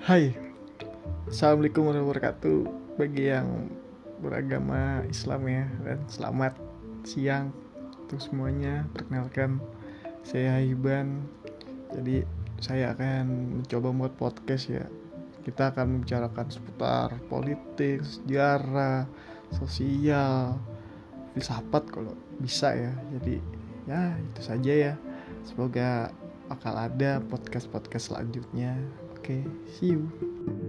Hai. Assalamualaikum warahmatullahi wabarakatuh. Bagi yang beragama Islam ya Dan selamat siang Untuk semuanya. Perkenalkan Saya Iban. Jadi saya akan mencoba membuat podcast ya. Kita akan membicarakan seputar politik, sejarah, sosial Filsafat kalau bisa ya. Jadi ya itu saja ya. Semoga bakal ada podcast-podcast selanjutnya. Oke, okay, see you.